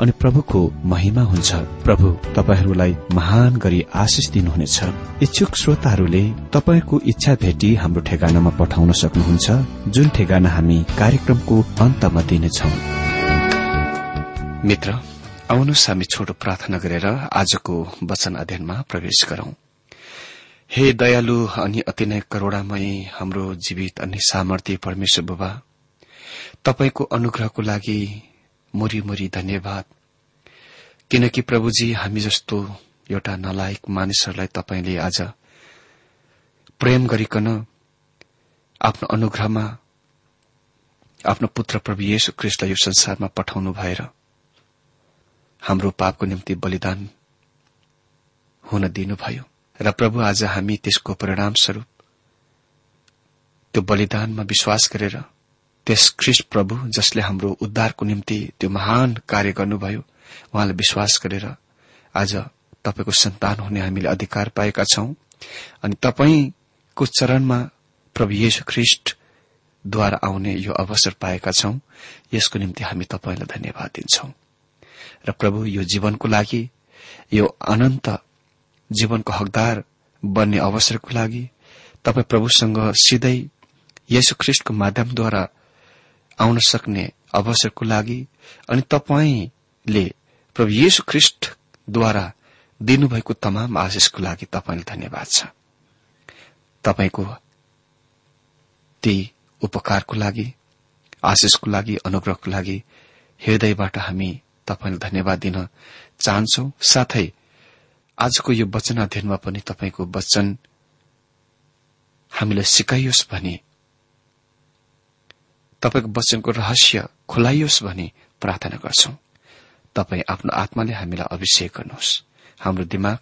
अनि प्रभुको महिमा हुन्छ। प्रभु तपाईँहरूलाई महान गरी आशिष दिनुहुनेछ। इच्छुक श्रोताहरूले तपाईँको इच्छा भेटी हाम्रो ठेगानामा पठाउन सक्नुहुन्छ जुन ठेगाना हामी कार्यक्रमको अन्तमा दिनेछौ। मित्र आउनुहोस् हामी छोटो प्रार्थना गरेर आजको वचन अध्ययनमा प्रवेश गरौं। हे दयालु अनि अति नै करोड़ामय हाम्रो जीवित अनि सामर्थ्य परमेश्वर बुबा तपाईँको अनुग्रहको लागि मुरी मुरी धन्यवाद। किनकि प्रभुजी हामी जस्तो एउटा नलायक मानिसहरूलाई तपाईँले आज प्रेम गरिकन आफ्नो अनुग्रहमा आफ्नो पुत्र प्रभु येशु क्रिस्टलाई यो संसारमा पठाउनु भएर हाम्रो पापको निम्ति बलिदान हुन दिनुभयो। र प्रभु आज हामी त्यसको परिणाम स्वरूप त्यो बलिदानमा विश्वास गरेर त्यस ख्रिस्ट प्रभु जसले हाम्रो उद्धारको निम्ति त्यो महान कार्य गर्नुभयो उहाँलाई विश्वास गरेर आज तपाईँको सन्तान हुने हामीले अधिकार पाएका छौं। अनि तपाईँको चरणमा प्रभु येशु ख्रिष्टद्वारा आउने यो अवसर पाएका छौं यसको निम्ति हामी तपाईँलाई धन्यवाद दिन्छौं। र प्रभु यो जीवनको लागि यो अनन्त जीवनको हकदार बन्ने अवसरको लागि तपाईँ प्रभुसँग सिधै यसु ख्रिष्टको माध्यमद्वारा आउन सक्ने अवसरको लागि अनि तपाईँले प्रभु येशु ख्रिष्टद्वारा दिनुभएको तमाम आशिषको लागि तपाईँले धन्यवाद छ। तपाईँको ती उपकारको लागि आशिषको लागि अनुग्रहको लागि हृदयबाट हामी तपाईँलाई धन्यवाद दिन चाहन्छौ। साथै आजको यो वचन अध्ययनमा पनि तपाईँको वचन हामीलाई सिकाइयोस् भने तपाईँको वचनको रहस्य खुलाइयोस् भनी प्रार्थना गर्छौ। तपाईँ आफ्नो आत्माले हामीलाई अभिषेक गर्नुहोस्। हाम्रो दिमाग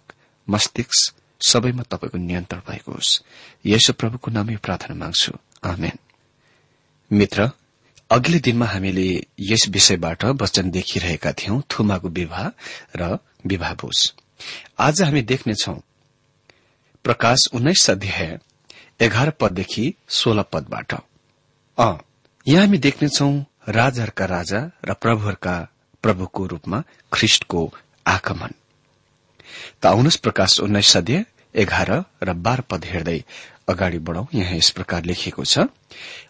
मस्तिष्क सबैमा तपाईँको नियन्त्रण भएको होस्। यसो प्रभुको नामै प्रार्थना माग्छु। मित्र अघिल्लो दिनमा हामीले यस विषयबाट वचन देखिरहेका थियौं थुमाको विवाह र विवाह बोझ आज हामी देख्नेछौ प्रकाश उन्नाइस अध्याय एघार पददेखि सोह्र पदबाट। यहाँ हामी देख्नेछौ राजाहरूका राजा र प्रभुहरूका प्रभुको रूपमा ख्रिष्टको आगमन। त आउनुहोस् प्रकाश उन्नाइस सदय एघार र बाह्र पद हेर्दै अगाडि बढ़ौ यहाँ यस प्रकार लेखिएको छ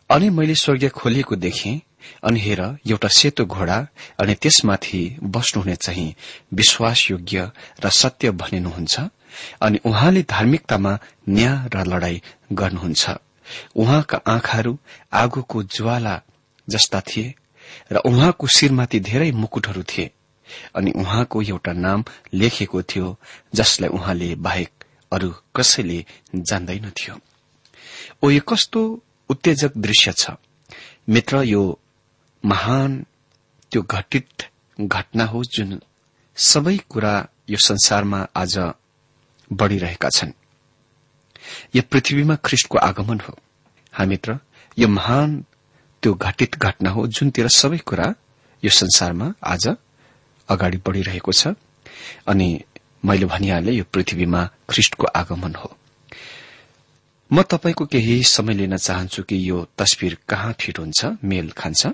अनि मैले स्वर्गीय खोलिएको देखे अनि हेर एउटा सेतो घोडा अनि त्यसमाथि बस्नुहुने चाहिँ विश्वासयोग्य र सत्य भनिनुहुन्छ अनि उहाँले धार्मिकतामा न्याय र लड़ाई गर्नुहुन्छ। उहाँका आँखाहरू आगोको ज्वाला जस्ता थिए र उहाँको शिरमाथि धेरै मुकुटहरू थिए अनि उहाँको एउटा नाम लेखेको थियो जसलाई उहाँले बाहेक अरू कसैले जान्दैनथ्यो ओ यो कस्तो उत्तेजक दृश्य छ। मित्र यो महान त्यो घटित घटना हो जुन सबै कुरा यो संसारमा आज बढ़िरहेका छन्। यो पृथ्वीमा ख्रिष्टको आगमन हो। हामीत्र यो महान त्यो घटित घटना हो जुनतिर सबै कुरा यो संसारमा आज अगाडि बढ़िरहेको छ। अनि मैले भनिहाले यो पृथ्वीमा ख्रिष्टको आगमन हो। म तपाईँको केही समय लिन चाहन्छु कि यो तस्विर कहाँ ठिट हुन्छ मेल खान्छ?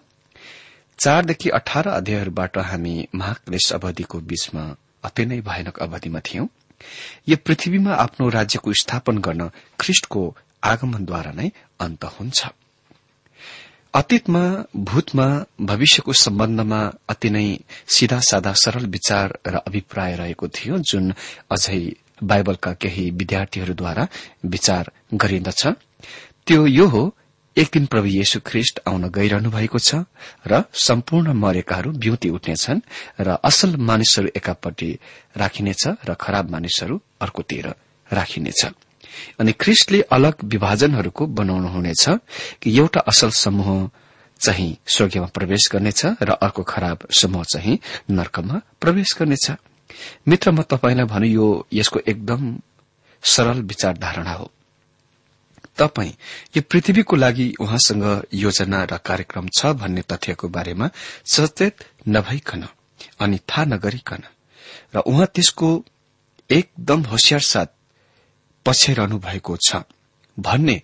चारदेखि अठार अध्यायहरूबाट हामी महाक्लेश अवधिको बीचमा अति नै भयानक अवधिमा थियौं। यो पृथ्वीमा आफ्नो राज्यको स्थापन गर्न ख्रिष्टको आगमनद्वारा नै अन्त हुन्छ। अतीतमा भूतमा भविष्यको सम्बन्धमा अति नै सिधा सादा सरल विचार र अभिप्राय रहेको थियो जुन अझै बाइबलका केही विद्यार्थीहरूद्वारा विचार गरिन्दछ त्यो यो हो एक दिन प्रभु येशु ख्रिष्ट आउन गइरहनु भएको छ र सम्पूर्ण मरेकाहरू ब्युति उठ्नेछन् र असल मानिसहरू एकापट्टि राखिनेछ र खराब मानिसहरू अर्कोतिर राखिनेछ। अनि ख्रिस्टले अलग विभाजनहरूको बनाउनु हुनेछ कि एउटा असल समूह चाहिँ स्वर्गीयमा प्रवेश गर्नेछ र अर्को खराब समूह चाहिँ नर्कमा प्रवेश गर्नेछ। मित्र म तपाईँलाई भनु यो यसको एकदम सरल विचार धारणा हो। तपाई यो पृथ्वीको लागि उहाँसँग योजना र कार्यक्रम छ भन्ने तथ्यको बारेमा सचेत नभइकन अनि थाहा नगरिकन र उहाँ त्यसको एकदम होसियार साथ पछ्याइरहनु भएको छ भन्ने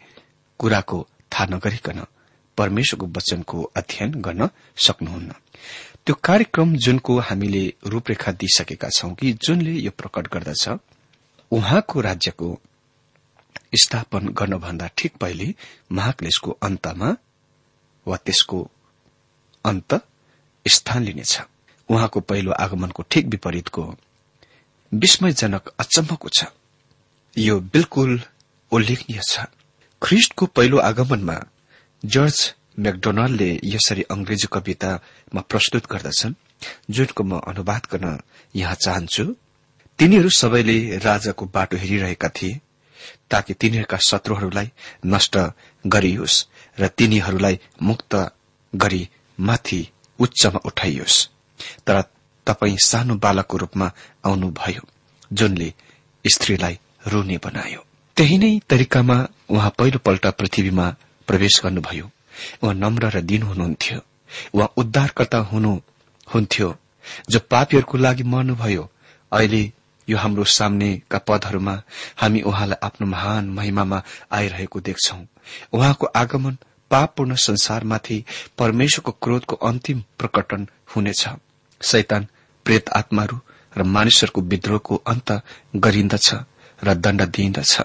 कुराको थाहा नगरिकन परमेश्वरको वचनको अध्ययन गर्न सक्नुहुन्न। त्यो कार्यक्रम जुनको हामीले रूपरेखा दिइसकेका छौं कि जुनले यो प्रकट गर्दछ उहाँको राज्यको स्थापन गर्नभन्दा ठिक पहिले महाक्लेशको अन्तमा वा त्यसको अन्त स्थान लिनेछ। उहाँको पहिलो आगमनको ठिक विपरीतको विस्मयजनक अचम्मको छ। यो बिल्कुल उल्लेखनीय छ। ख्रिष्टको पहिलो आगमनमा जर्ज म्याकडोनाल्डले यसरी अंग्रेजी कवितामा प्रस्तुत गर्दछन् जुनको म अनुवाद गर्न यहाँ चाहन्छु। तिनीहरू सबैले राजाको बाटो हेरिरहेका थिए। ताकि तिनीहरूका शत्रुहरूलाई नष्ट गरियोस् र तिनीहरूलाई मुक्त गरी माथि उच्चमा उठाइयोस्। तर तपाई सानो बालकको रूपमा आउनुभयो जुनले स्त्रीलाई रुने बनायो। त्यही नै तरिकामा उहाँ पहिलोपल्ट पृथ्वीमा प्रवेश गर्नुभयो। उहाँ नम्र र दिन हुनुहुन्थ्यो। उहाँ उद्धारकर्ता हुनुहुन्थ्यो जो पापीहरूको लागि मर्नुभयो। अहिले यो हाम्रो सामनेका पदहरूमा हामी उहाँलाई आफ्नो महान महिमामा आइरहेको देख्छौ। उहाँको आगमन पापपूर्ण संसारमाथि परमेश्वरको क्रोधको अन्तिम प्रकटन हुनेछ। शैतान प्रेत आत्माहरू र मानिसहरूको विद्रोहको अन्त गरिन्दछ र दण्ड दिइन्दछ।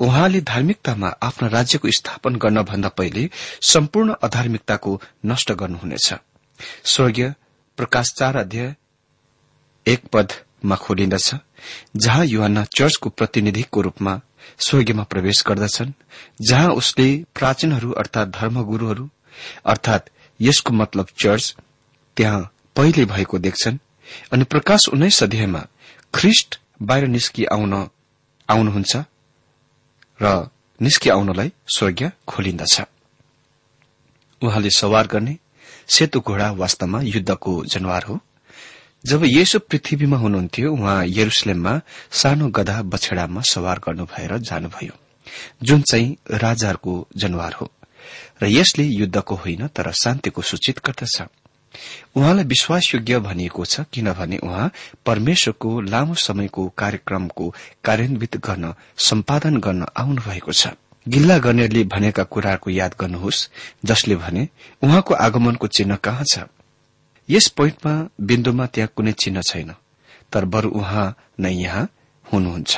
उहाँले धार्मिकतामा आफ्ना राज्यको स्थापन गर्नभन्दा पहिले सम्पूर्ण अधार्मिकताको नष्ट गर्नुहुनेछ। स्वर्गीय प्रकाश चार अध्यय एक पदमा खोलिन्दछ जहाँ युवाना चर्चको प्रतिनिधिको रूपमा स्वर्गीयमा प्रवेश गर्दछन् जहाँ उसले प्राचीनहरू अर्थात धर्मगुरूहरू अर्थात यसको मतलब चर्च त्यहाँ पहिले भएको देख्छन् अनि प्रकाश उन्नाइस अध्यायमा ख्रिष्ट बाहिर निस्कि आउन आउनुहुन्छ र निस्कि आउनलाई स्वर्ग खोलिन्दछ उहाँले सवार गर्ने सेतो घोडा वास्तवमा युद्धको जनवार हो। जब येशु पृथ्वीमा हुनुहुन्थ्यो उहाँ यरुसलेममा सानो गधा बछेडामा सवार गर्नु भएर जानुभयो जुन चाहिँ राजाहरूको जनवार हो। र यसले युद्धको होइन तर शान्तिको सूचित गर्दछ। उहाँलाई विश्वासयोग्य भनिएको छ किनभने उहाँ परमेश्वरको लामो समयको कार्यक्रमको कार्यान्वित गर्न सम्पादन गर्न आउनु भएको छ। गिल्ला गर्नेले भनेका कुराहरूको याद गर्नुहोस् जसले भने उहाँको आगमनको चिन्ह कहाँ छ? यस पोइन्टमा बिन्दुमा त्यहाँ कुनै चिन्ह छैन। तर बरू उहाँ नै यहाँ हुनुहुन्छ।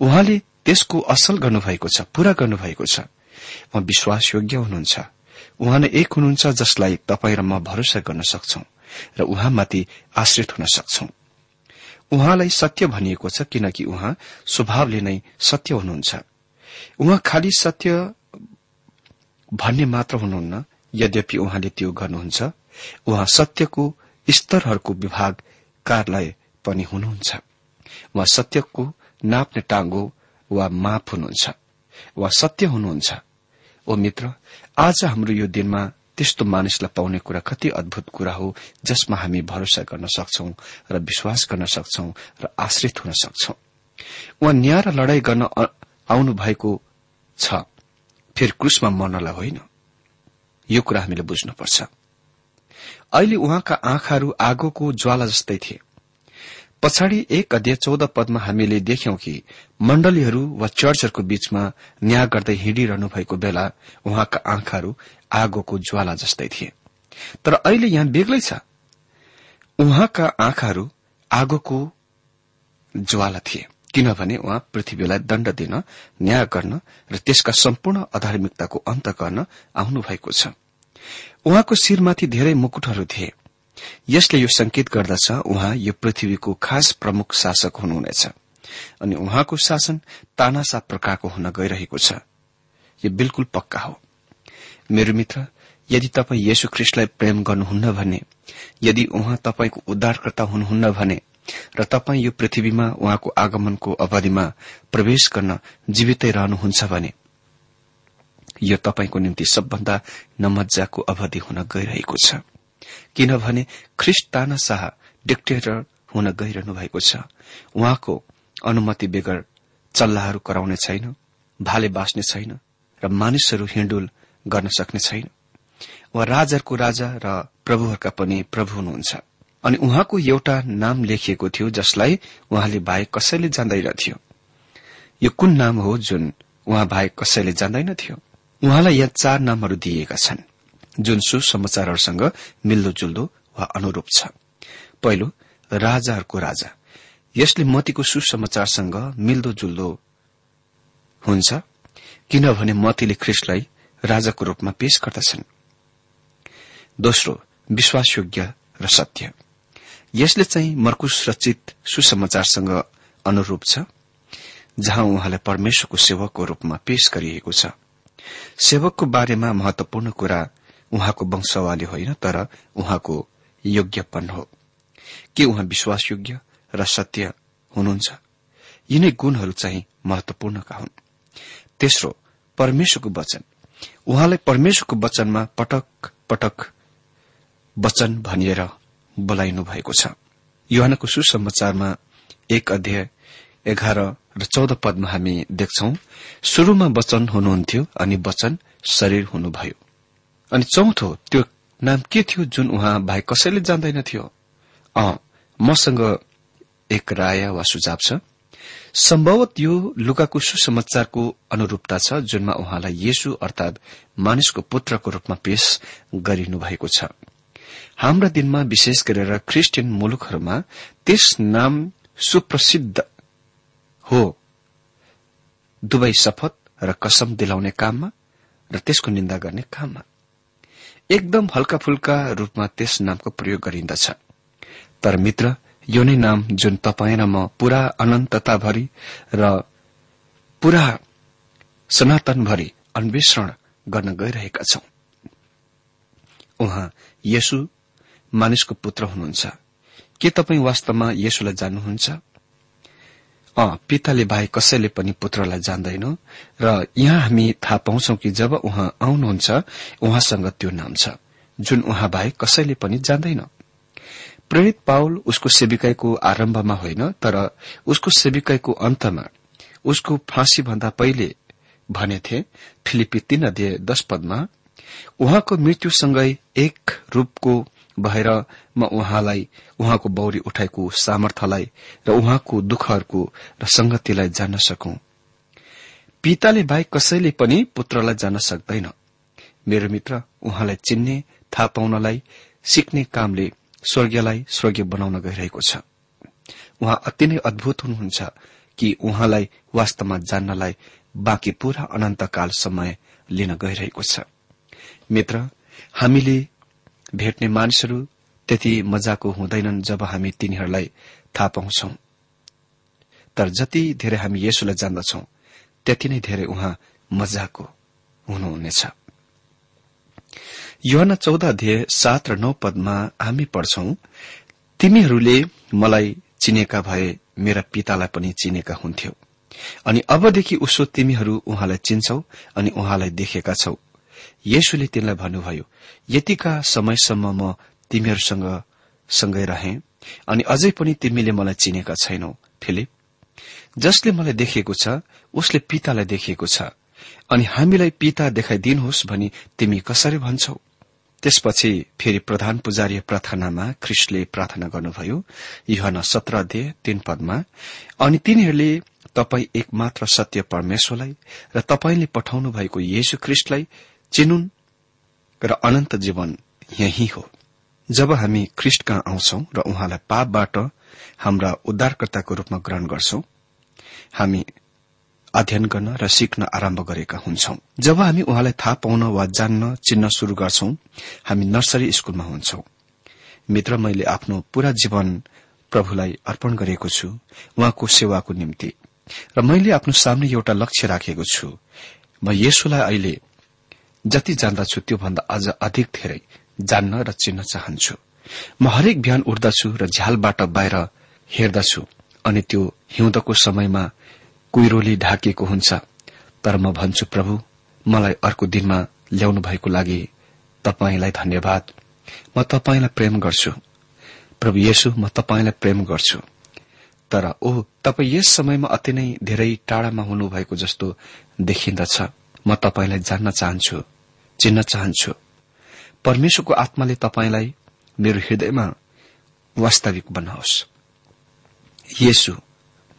उहाँले त्यसको असल गर्नुभएको छ पूरा गर्नुभएको छ। उहाँ विश्वासयोग्य हुनुहुन्छ। उहाँ नै एक हुनुहुन्छ जसलाई तपाईँ र म भरोसा गर्न सक्छौ र उहाँमाथि आश्रित हुन सक्छौ। उहाँलाई सत्य भनिएको छ किनकि उहाँ स्वभावले नै सत्य हुनुहुन्छ। उहाँ खालि सत्य भन्ने मात्र हुनुहुन्न। यद्यपि उहाँले त्यो गर्नुहुन्छ। उहाँ सत्यको स्तरहरूको विभाग कार्यालय पनि हुनुहुन्छ। उहाँ सत्यको नाप्ने टाँगो वा माप हुनुहुन्छ। वा सत्य हुनुहुन्छ। ओ मित्र आज हाम्रो यो दिनमा त्यस्तो मानिसलाई पाउने कुरा कति अद्भुत कुरा हो जसमा हामी भरोसा गर्न सक्छौ र विश्वास गर्न सक्छौ र आश्रित हुन सक्छौ। उहाँ न्याय र लड़ाई गर्न आउनु भएको छ। फेरि क्रुसमा मर्नलाई होइन। यो कुरा हामीले बुझ्नुपर्छ। अहिले उहाँका आँखाहरू आगोको ज्वाला जस्तै थिए। पछाडि एक अध्यय चौध पदमा हामीले देख्यौं कि मण्डलीहरू वा चर्चहरूको बीचमा न्याय गर्दै हिँडिरहनु भएको बेला उहाँका आँखाहरू आगोको ज्वाला जस्तै थिए। तर अहिले यहाँ बेग्लै छ। उहाँका आँखाहरू आगोको ज्वाला थिए। किनभने उहाँ पृथ्वीलाई दण्ड दिन न्याय गर्न र त्यसका सम्पूर्ण अधार्मिकताको अन्त गर्न आउनु भएको छ। उहाँको शिरमाथि धेरै मुकुटहरू थिए। यसले यो संकेत गर्दछ उहाँ यो पृथ्वीको खास प्रमुख शासक हुनुहुनेछ अनि उहाँको शासन तानासा प्रकारको हुन गइरहेको छ। यो बिल्कुल पक्का हो। मेरो मित्र यदि तपाईँ येशु ख्रिस्टलाई प्रेम गर्नुहुन्न भने यदि उहाँ तपाईँको उद्धारकर्ता हुनुहुन्न भने र तपाईँ यो पृथ्वीमा उहाँको आगमनको अवधिमा प्रवेश गर्न जीवितै रहनुहुन्छ भने यो तपाईँको निम्ति सबभन्दा नमजाको अवधि हुन गइरहेको छ। किनभने ख्रिस्ट ताना शाह डिक्टेटर हुन गइरहनु भएको छ। उहाँको अनुमति बेगर चल्लाहरू कराउने छैन भाले बाँच्ने छैन र मानिसहरू हिँडुल गर्न सक्ने छैन। उहाँ राजाहरूको राजा र प्रभुहरूका पनि प्रभु हुनुहुन्छ। अनि उहाँको एउटा नाम लेखिएको थियो जसलाई उहाँले बाहेक कसैले जान्दैनथ्यो यो कुन नाम हो जुन उहाँ बाहेक कसैले जान्दैनथ्यो उहाँलाई यहाँ चार नामहरू दिइएका छन्। जुन सुसमाचारहरूसँग मिल्दोजुल्दो वा अनुरूप छ। पहिलो राजाहरूको राजा। यसले मतीको सुसमाचारसँग मिल्दोजुल्दो हुन्छ किनभने मतीले ख्रिस्टलाई राजाको रूपमा पेश गर्दछन्। दोस्रो विश्वासयोग्य र सत्य। यसले चाहिँ मर्कुश रचित सुसमाचारसँग अनुरूप छ जहाँ उहाँलाई परमेश्वरको सेवकको रूपमा पेश गरिएको छ। सेवकको बारेमा महत्वपूर्ण कुरा उहाँको वंशवाली होइन तर उहाँको योग्यपन हो। के उहाँ विश्वासयोग्य र सत्य हुनुहुन्छ? यिनै गुणहरू चाहिँ महत्वपूर्णका हुन्। तेस्रो परमेश्वरको वचन। उहाँलाई परमेश्वरको वचनमा पटक पटक वचन भनिएर बोलाइनु भएको छ। युहानको सुसमाचारमा एक अध्याय एघार र चौध पदमा हामी देख्छौ शुरूमा वचन हुनुहुन्थ्यो अनि वचन शरीर हुनुभयो। अनि चौथो त्यो नाम के थियो जुन उहाँ भाइ कसैले जान्दैनथ्यो? अ मसँग एक राय वा सुझाव छ। सम्भवत यो लुकाको सुसमाचारको अनुरूपता छ जुनमा उहाँलाई येशु अर्थात मानिसको पुत्रको रूपमा पेश गरिनु भएको छ। हाम्रा दिनमा विशेष गरेर क्रिस्चियन मुलुकहरूमा त्यस नाम सुप्रसिद्ध हो। दुवै शपथ र कसम दिलाउने काममा र त्यसको निन्दा गर्ने काममा। एकदम हल्का फुल्का रूपमा त्यस नामको प्रयोग गरिन्दछ। तर मित्र यो नै नाम जुन तपाईँ र म पूरा अनन्तताभरि र पूरा सनातनभरि अन्वेषण गर्न गइरहेका छौं। उहाँ यसु मानिसको पुत्र हुनुहुन्छ। के तपाईँ वास्तवमा यसोलाई जान्नुहुन्छ? पिताले बाहेक कसैले पनि पुत्रलाई जान्दैन र यहाँ हामी थाहा पाउँछौ कि जब उहाँ आउनुहुन्छ उहाँसँग त्यो नाम छ जुन उहाँ बाहेक कसैले पनि जान्दैन। प्रेरित पाउल उसको सेविकाईको आरम्भमा होइन तर उसको सेविकाईको अन्तमा उसको फाँसी भन्दा पहिले भनेथे फिलिपी तीन अध्यय दश पदमा उहाँको मृत्युसँगै एक रूपको भएर म उहाँलाई उहाँको बौरी उठाएको सामर्थ्यलाई र उहाँको दुःखहरूको र संगतिलाई जान्न सकौं। पिताले बाहेक कसैले पनि पुत्रलाई जान्न सक्दैन। मेरो मित्र उहाँलाई चिन्ने थाहा पाउनलाई सिक्ने कामले स्वर्गीयलाई स्वर्गीय बनाउन गइरहेको छ। उहाँ अति नै अद्भुत हुनुहुन्छ कि उहाँलाई वास्तवमा जान्नलाई बाँकी पूरा अनन्तकाल समय लिन गइरहेको छ। मित्र हामीले भेट्ने मानिसहरू त्यति मजाको हुँदैनन् जब हामी तिनीहरूलाई थाहा पाउँछौ। तर जति धेरै हामी यसोलाई जान्दछौ त्यति नै धेरै उहाँ मजाको हुनुहुनेछ। योहना चौध अध्यय सात र नौ पदमा हामी पढ्छौ तिमीहरूले मलाई चिनेका भए मेरा पितालाई पनि चिनेका हुन्थ्यो। अनि अबदेखि उसो तिमीहरू उहाँलाई चिन्छौ अनि उहाँलाई देखेका छौ। येशुले तिनलाई भन्नुभयो यतिका समयसम्म म तिमीहरूसँग सँगै रहे। अनि अझै पनि तिमीले मलाई चिनेका छैनौ फिलिप। जसले मलाई देखेको छ उसले पितालाई देखेको छ। अनि हामीलाई पिता देखाइदिनुहोस् भनी तिमी कसरी भन्छौ। त्यसपछि फेरि प्रधान पुजारीय प्रार्थनामा ख्रिस्टले प्रार्थना गर्नुभयो। युहन सत्र अध्यय तीन पदमा अनि तिनीहरूले तपाई एकमात्र सत्य परमेश्वरलाई र तपाईँले पठाउनु भएको येशु ख्रिष्टलाई चिनुन् र अनन्त जीवन यही हो। जब हामी ख्रिष्ट कहाँ आउँछौ र उहाँलाई पापबाट हाम्रा उद्धारकर्ताको रूपमा ग्रहण गर्छौं हामी अध्ययन गर्न र सिक्न आरम्भ गरेका हुन्छौं। जब हामी उहाँलाई थाहा पाउन वा जान्न चिन्न शुरू गर्छौं हामी नर्सरी स्कूलमा हुन्छौं। मित्र मैले आफ्नो पूरा जीवन प्रभुलाई अर्पण गरेको छु उहाँको सेवाको निम्ति। र मैले आफ्नो सामने एउटा लक्ष्य राखेको छु। म यसोलाई अहिले जति जान्दछु त्योभन्दा अझ अधिक धेरै जान्न र चिन्न चाहन्छु। म हरेक बिहान उठ्दछु र झ्यालबाट बाहिर हेर्दछु अनि त्यो हिउँदको समयमा कुइरोले ढाकिएको हुन्छ। तर म भन्छु प्रभु मलाई अर्को दिनमा ल्याउनु भएको लागि तपाईँलाई धन्यवाद। म तपाईँलाई प्रेम गर्छु। प्रभु येशु म तपाईँलाई प्रेम गर्छु। तर ओ तपाईँ यस समयमा अति नै धेरै टाढामा हुनुभएको जस्तो देखिन्दछ। म तपाईँलाई जान्न चाहन्छु चिन्न चाहन्छु। परमेश्वरको आत्माले तपाईँलाई मेरो हृदयमा वास्तविक बनाओस्। येसु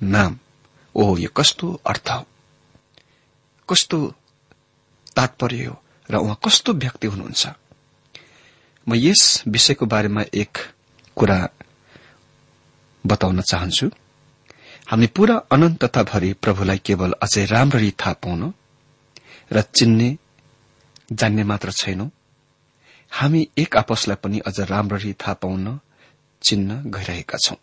नाम ओ यो कस्तो अर्थ हो? कस्तो तात्पर्य हो र उहाँ कस्तो व्यक्ति हुनुहुन्छ? म यस विषयको बारेमा एक कुरा बताउन चाहन्छु। हामी पूरा अनन्तताभरि प्रभुलाई केवल अझै राम्ररी थाहा पाउन र चिन्ने जान्ने मात्र छैनौं। हामी एक आपसलाई पनि अझ राम्ररी थाहा पाउन चिन्न गइरहेका छौं।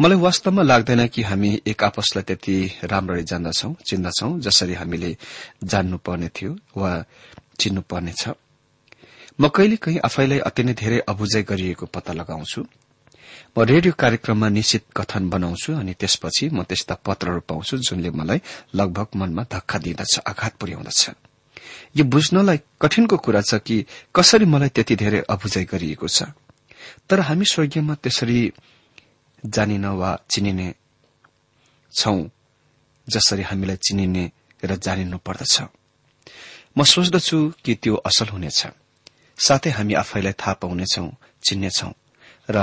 मलाई वास्तवमा लाग्दैन कि हामी एक आपसलाई त्यति राम्ररी जान्दछौ चिन्दछौ जसरी हामीले जान्नु पर्ने थियो वा चिन्नु पर्नेछ म कहिले कहीँ आफैलाई अति नै धेरै अबुझाइ गरिएको पत्ता लगाउँछु। म रेडियो कार्यक्रममा निश्चित कथन बनाउँछु अनि त्यसपछि म त्यस्ता पत्रहरू पाउँछु जुनले मलाई लगभग मनमा धक्का दिँदछ आघात पुर्याउँदछ। यो बुझ्नलाई कठिनको कुरा छ कि कसरी मलाई त्यति धेरै अबुझाइ गरिएको छ? तर हामी स्वर्गीयमा त्यसरी जानिन वा चिनिने छौ जसरी हामीलाई चिनिने र जानिनु पर्दछ। म सोच्दछु कि त्यो असल हुनेछ। साथै हामी आफैलाई थाहा पाउनेछौ चिन्नेछौ र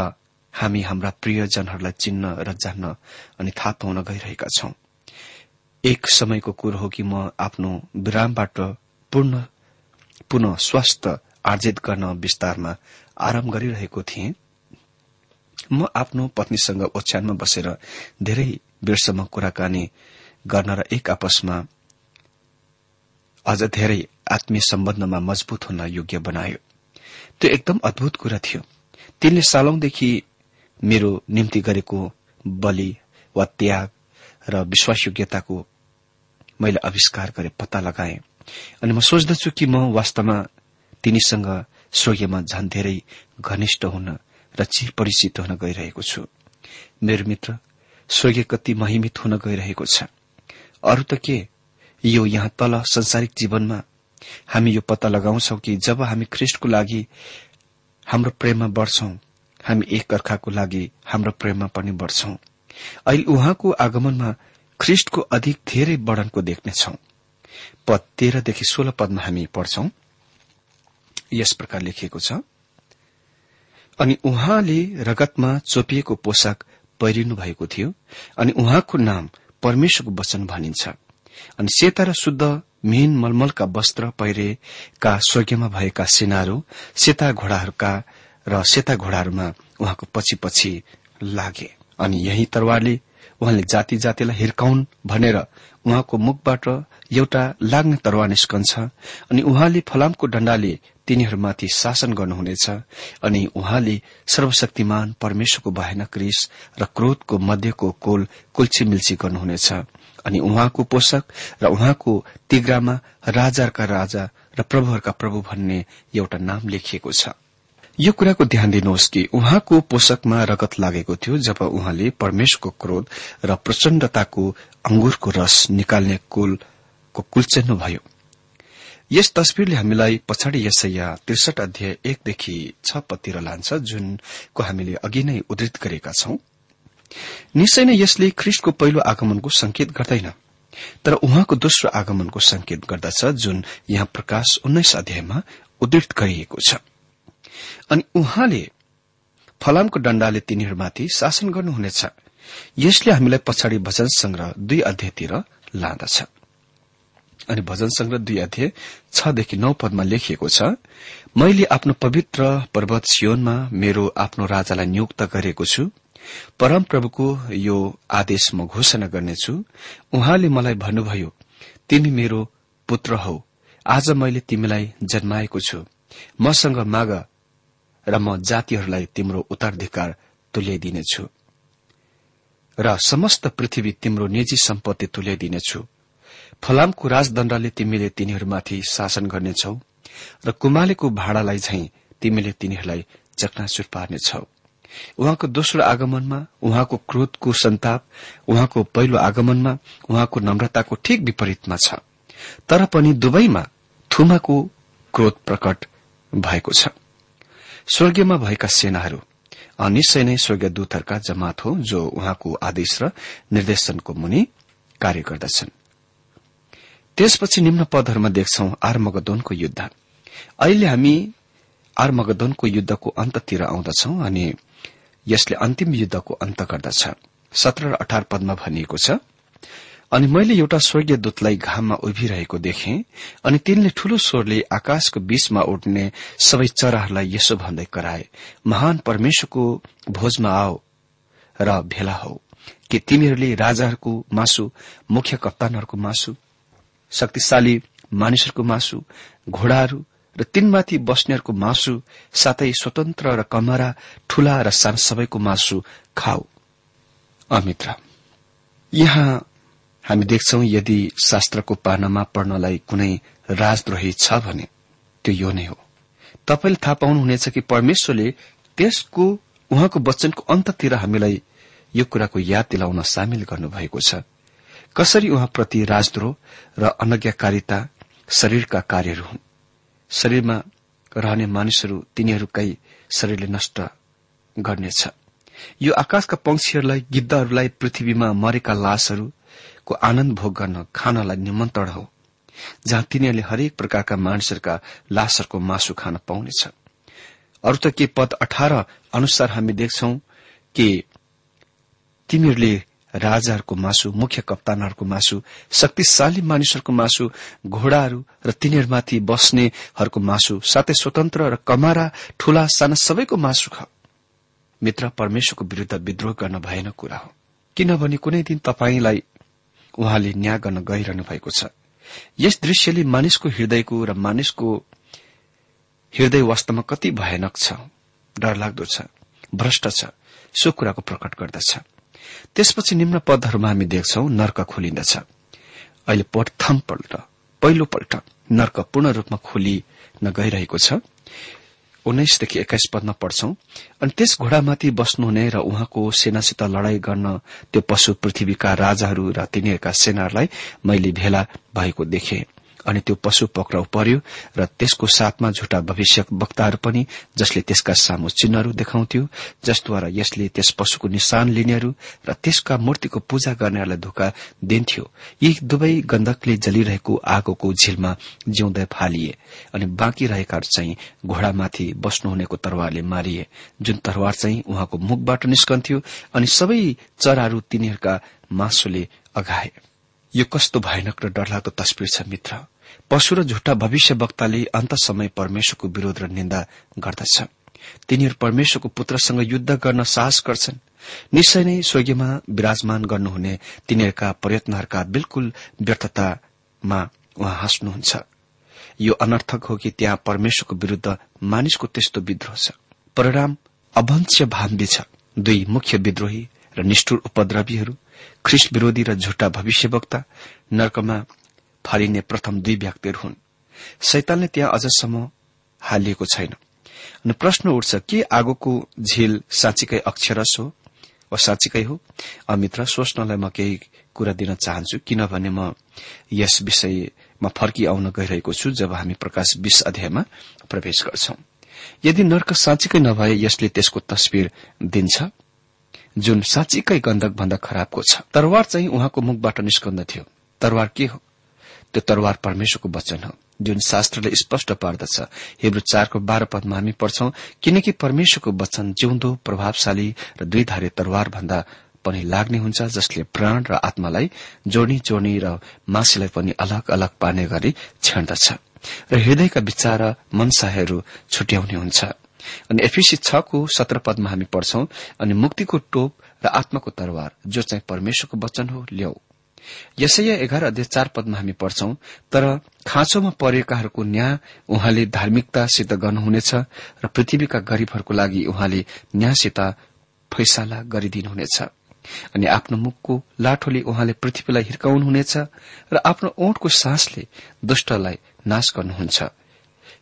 हामी हाम्रा प्रियजनहरूलाई चिन्न र जान्न अनि थाहा पाउन गइरहेका छौं। एक समयको कुरो हो कि म आफ्नो विरामबाट पूर्ण पुनः स्वास्थ्य आर्जित गर्न विस्तारमा आराम गरिरहेको थिएँ। म आफ्नो पत्नीसँग ओछ्यानमा बसेर धेरै बेरसम्म कुराकानी गर्न र एक आपसमा अझ धेरै आत्मीय सम्बन्धमा मजबूत हुन योग्य बनायो। त्यो एकदम अद्भुत कुरा थियो। तिनले सालौंदेखि मेरो निम्ति गरेको बलि वा त्याग र विश्वासयोग्यताको मैले आविष्कार गरे पत्ता लगाएँ। अनि म सोच्दछु कि म वास्तवमा तिनीसँग स्वर्गीयमा झन् धेरै घनिष्ठ हुन र चिर परिचित हुन गइरहेको छु। मेरो मित्र स्वर्गीय कति महिमित हुन गइरहेको छ। अरू त के? यो यहाँ तल संसारिक जीवनमा हामी यो पत्ता लगाउँछौ कि जब हामी ख्रिष्टको लागि हाम्रो प्रेममा बढ़छौं हामी एक अर्काको लागि हाम्रो प्रेममा पनि बढ़छौं। अहिले उहाँको आगमनमा ख्रिष्टको अधिक धेरै वर्णनको देख्नेछौ। पद तेह्रदेखि सोह्र पदमा हामी पढ्छौं। यस प्रकार लेखिएको छ। अनि उहाँले रगतमा चोपिएको पोसाक पहिरिनु भएको थियो अनि उहाँको नाम परमेश्वरको वचन भनिन्छ। अनि सेता र शुद्ध मिहिन मलमलका वस्त्र पहिरेका स्वर्गीयमा भएका सेनाहरू सेता घोड़ाहरूका र सेता घोड़ाहरूमा उहाँको पछि पछि लागे। अनि यही तरवारले उहाँले जाति जातिलाई हिर्काउन् भनेर उहाँको मुखबाट एउटा लाग्ने तरवार निस्कन्छ अनि उहाँले फलामको डण्डाले तिनीहरूमाथि शासन गर्नुहुनेछ अनि उहाँले सर्वशक्तिमान परमेश्वरको बाहेन क्रिस र क्रोधको मध्यको कोल कुल्ची मिल्ची गर्नुहुनेछ अनि उहाँको पोषक र उहाँको तिग्रामा राजाका राजा र प्रभुहरूका प्रभु भन्ने एउटा नाम लेखिएको छ। यो कुराको ध्यान दिनुहोस् कि उहाँको पोषकमा रगत लागेको थियो जब उहाँले परमेशको क्रोध र प्रचण्डताको अंगुरको रस निकाल्ने कुलको कुल्चेन्नुभयो यस तस्विरले हामीलाई पछाडि यसैया त्रिसठ अध्याय एकदेखि छ पतिर लान्छ जुनको हामीले अघि नै उद्धत गरेका छौं। निश्चय नै यसले ख्रिस्टको पहिलो आगमनको संकेत गर्दैन तर उहाँको दोस्रो आगमनको संकेत गर्दछ जुन यहाँ प्रकाश उन्नाइस अध्यायमा उद्धत गरिएको छ। अनि उहाँले फलामको डण्डाले तिनीहरूमाथि शासन गर्नुहुनेछ। यसले हामीलाई पछाडि भजन संग्रह दुई अध्यायतिर लाँदछ। अनि भजन संग्रह दुई अध्याय छदेखि नौ पदमा लेखिएको छ मैले आफ्नो पवित्र पर्वत सियोनमा मेरो आफ्नो राजालाई नियुक्त गरेको छु। परमप्रभुको यो आदेश म घोषणा गर्नेछु। उहाँले मलाई भन्नुभयो तिमी मेरो पुत्र हौ। आज मैले तिमीलाई जन्माएको छु। मसँग माग र म जातिहरूलाई तिम्रो उत्तराधिकार तुल्याइदिनेछु। र समस्त पृथ्वी तिम्रो निजी सम्पत्ति तुल्याइदिनेछु। फलामको राजदण्डले तिमीले तिनीहरूमाथि शासन गर्नेछौ र कुमालेको भाडालाई झैं तिमीले तिनीहरूलाई चकनाचुर पार्नेछौ। उहाँको दोस्रो आगमनमा उहाँको क्रोधको सन्ताप उहाँको पहिलो आगमनमा उहाँको नम्रताको ठिक विपरीतमा छ। तर पनि दुवैमा थुमाको क्रोध प्रकट भएको छ। स्वर्गीयमा भएका सेनाहरू निश्चय नै स्वर्गीय दूतहरूका जमात हो जो उहाँको आदेश र निर्देशनको मुनि कार्य गर्दछन्। त्यसपछि निम्न पदहरूमा देख्छौ आर्मगदोनको युद्ध। अहिले हामी आर्मगदोनको युद्धको अन्ततिर आउँदछौ अनि यसले अन्तिम युद्धको अन्त गर्दछ। सत्र र अठार पदमा भनिएको छ अनि मैले एउटा स्वर्गीय दूतलाई घाममा उभिरहेको देखे अनि तिनले ठूलो स्वरले आकाशको बीचमा उड्ने सबै चराहरूलाई यसो भन्दै कराए महान परमेश्वरको भोजमा आओ र भेला हौ कि तिमीहरूले राजाहरूको मासु मुख्य कप्तानहरूको मासु शक्तिशाली मानिसहरूको मासु घोडाहरू र तीनमाथि बस्नेहरूको मासु साथै स्वतन्त्र र कमरा ठूला र सानो सबैको मासु खाऊ। यहाँ हामी देख्छौ यदि शास्त्रको पानामा पढ्नलाई कुनै राजद्रोही छ भने त्यो यो नै हो। तपाईँले थाहा पाउनुहुनेछ कि परमेश्वरले त्यसको उहाँको वचनको अन्ततिर हामीलाई यो कुराको याद दिलाउन सामेल गर्नुभएको छ। कसरी उहाँप्रति राजद्रोह र अनज्ञाकारिता शरीरका कार्यहरू हुन्? शरीरमा रहने मानिसहरू तिनीहरूकै शरीरले नष्ट गर्नेछ। यो आकाशका पंक्षीहरूलाई गिद्धहरूलाई पृथ्वीमा मरेका लाशहरूको आनन्द भोग गर्न खानलाई निमन्त्रण हो। जहाँ तिनीहरूले हरेक प्रकारका मानिसहरूका लाशहरूको मासु खान पाउनेछ। अरू त के पद अठार अनुसार हामी देख्छौ कि तिमीहरूले राजाहरूको मासु मुख्य कप्तानहरूको मासु शक्तिशाली मानिसहरूको मासु घोडाहरू र तिनीहरूमाथि बस्नेहरूको मासु साथै स्वतन्त्र र कमारा ठूला साना सबैको मासु ख। मित्र परमेश्वरको विरूद्ध विद्रोह गर्न भएन कुरा हो। किनभने कुनै दिन तपाईँलाई उहाँले न्याय गर्न गइरहनु भएको छ। यस दृश्यले मानिसको हृदयको र मानिसको हृदय वास्तवमा कति भयानक छ। डरलाग्दो छ भ्रष्ट छ सो कुराको प्रकट गर्दछ। त्यसपछि निम्न पदहरूमा हामी देख्छौ नर्क खोलिन्दछ अहिले पहिलोपल्ट नर्क पूर्ण रूपमा खोलिन गइरहेको छ। उन्नाइसदेखि एक्काइस पदमा पढ्छौं। अनि त्यस घोडामाथि बस्नुहुने र उहाँको सेनासित लड़ाई गर्न त्यो पशु पृथ्वीका राजाहरू र तिनीहरूका सेनाहरूलाई मैले भेला भएको देखे। अनि त्यो पशु पक्राउ पर्यो र त्यसको साथमा झुटा भविष्य वक्ताहरू पनि जसले त्यसका सामु चिन्हहरू देखाउँथ्यो जसद्वारा यसले त्यस पशुको निशान लिनेहरू र त्यसका मूर्तिको पूजा गर्नेहरूलाई धोका दिन्थ्यो। यी दुवै गण्डकले जलिरहेको आगोको झिलमा जिउँदै फालिए अनि बाँकी रहेकाहरू चाहिँ घोडामाथि बस्नुहुनेको तरवारले मारिए जुन तरवार चाहिँ उहाँको मुखबाट निस्कन्थ्यो अनि सबै चराहरू तिनीहरूका मासुले अघाए। यो कस्तो भयानक र डरलाग्दो तस्विर छ मित्र। पशु र झुट्टा भविष्य वक्ताले अन्त समय परमेश्वरको विरोध र निन्दा गर्दछ। तिनीहरू परमेश्वरको पुत्रसँग युद्ध गर्न साहस गर्छन्। निश्चय नै स्वर्गीयमा विराजमान गर्नुहुने तिनीहरूका प्रयत्नहरूका बिल्कुल व्यर्थतामा उहाँ हाँस्नुहुन्छ। यो अनर्थक हो कि त्यहाँ परमेश्वरको विरूद्ध मानिसको त्यस्तो विद्रोह छ। परिणाम अभंश भाम्बी छ। दुई मुख्य विद्रोही र निष्ठुर उपद्रवीहरू ख्रिस विरोधी र झुट्टा भविष्यवक्ता नर्कमा फालिने प्रथम दुई व्यक्तिहरू हुन्। शैतानले त्यहाँ अझसम्म हालिएको छैन। अनि प्रश्न उठ्छ के आगोको झील साँच्चीकै अक्षरस हो वा साँच्चीकै हो? अमित्र सोच्नलाई म केही कुरा दिन चाहन्छु किनभने म यस विषयमा फर्की आउन गइरहेको छु जब हामी प्रकाश बीस अध्यायमा प्रवेश गर्छौं। यदि नर्क साँच्चीकै नभए यसले त्यसको तस्विर दिन्छ जुन साँच्चीकै गन्धक भन्दा खराबको छ। तरवार चाहिँ उहाँको मुखबाट निस्कन्दथ्यो तरवार के हो? त्यो तरवार परमेश्वरको वचन हो जुन शास्त्रले स्पष्ट पार्दछ। हिब्रू चारको बाह्र पदमा हामी पढ्छौं किनकि परमेश्वरको वचन जिउँदो प्रभावशाली र दुईधारे तरवार भन्दा पनि लाग्ने हुन्छ जसले प्राण र आत्मालाई जोड्नी जोड्नी र मासीलाई पनि अलग अलग पार्ने गरी छेड्दछ। र हृदयका विचार मनसाहरू छुट्याउने हुन्छ। अनि एफिसी छको सत्र पदमा हामी पढ्छौं अनि मुक्तिको टोप र आत्माको तरवार जो चाहिँ परमेश्वरको वचन हो ल्याऊ। यसैया एघार अध्यय चार पदमा हामी पढ्छौं तर खाँचोमा परेकाहरूको न्याय उहाँले धार्मिकतासित गर्नुहुनेछ र पृथ्वीका गरीबहरूको लागि उहाँले न्यायसित फैसला गरिदिनुहुनेछ। अनि आफ्नो मुखको लाठोले उहाँले पृथ्वीलाई हिर्काउनुहुनेछ र आफ्नो ओठको सासले दुष्टलाई नाश गर्नुहुन्छ।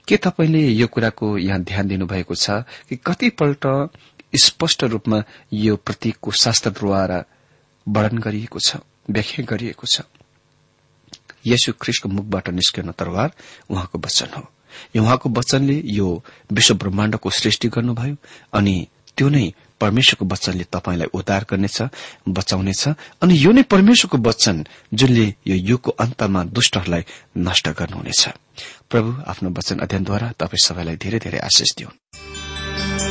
के तपाईँले यो कुराको यहाँ ध्यान दिनुभएको छ कि कतिपल्ट स्पष्ट रूपमा यो प्रतीकको शास्त्रद्वारा वर्णन गरिएको छ? व्याख्या गरिएको छ। यसु ख्रिसको मुखबाट निस्कन तरवार उहाँको वचन हो। उहाँको वचनले यो विश्व ब्रह्माण्डको सृष्टि गर्नुभयो अनि त्यो नै परमेश्वरको वचनले तपाईँलाई उद्धार गर्नेछ बचाउनेछ अनि यो नै परमेश्वरको वचन जुनले यो युगको अन्तमा दुष्टहरूलाई नष्ट गर्नुहुनेछ। प्रभु आफ्नो वचन अध्ययनद्वारा तपाईँ सबैलाई धेरै धेरै आशिष दिउन्।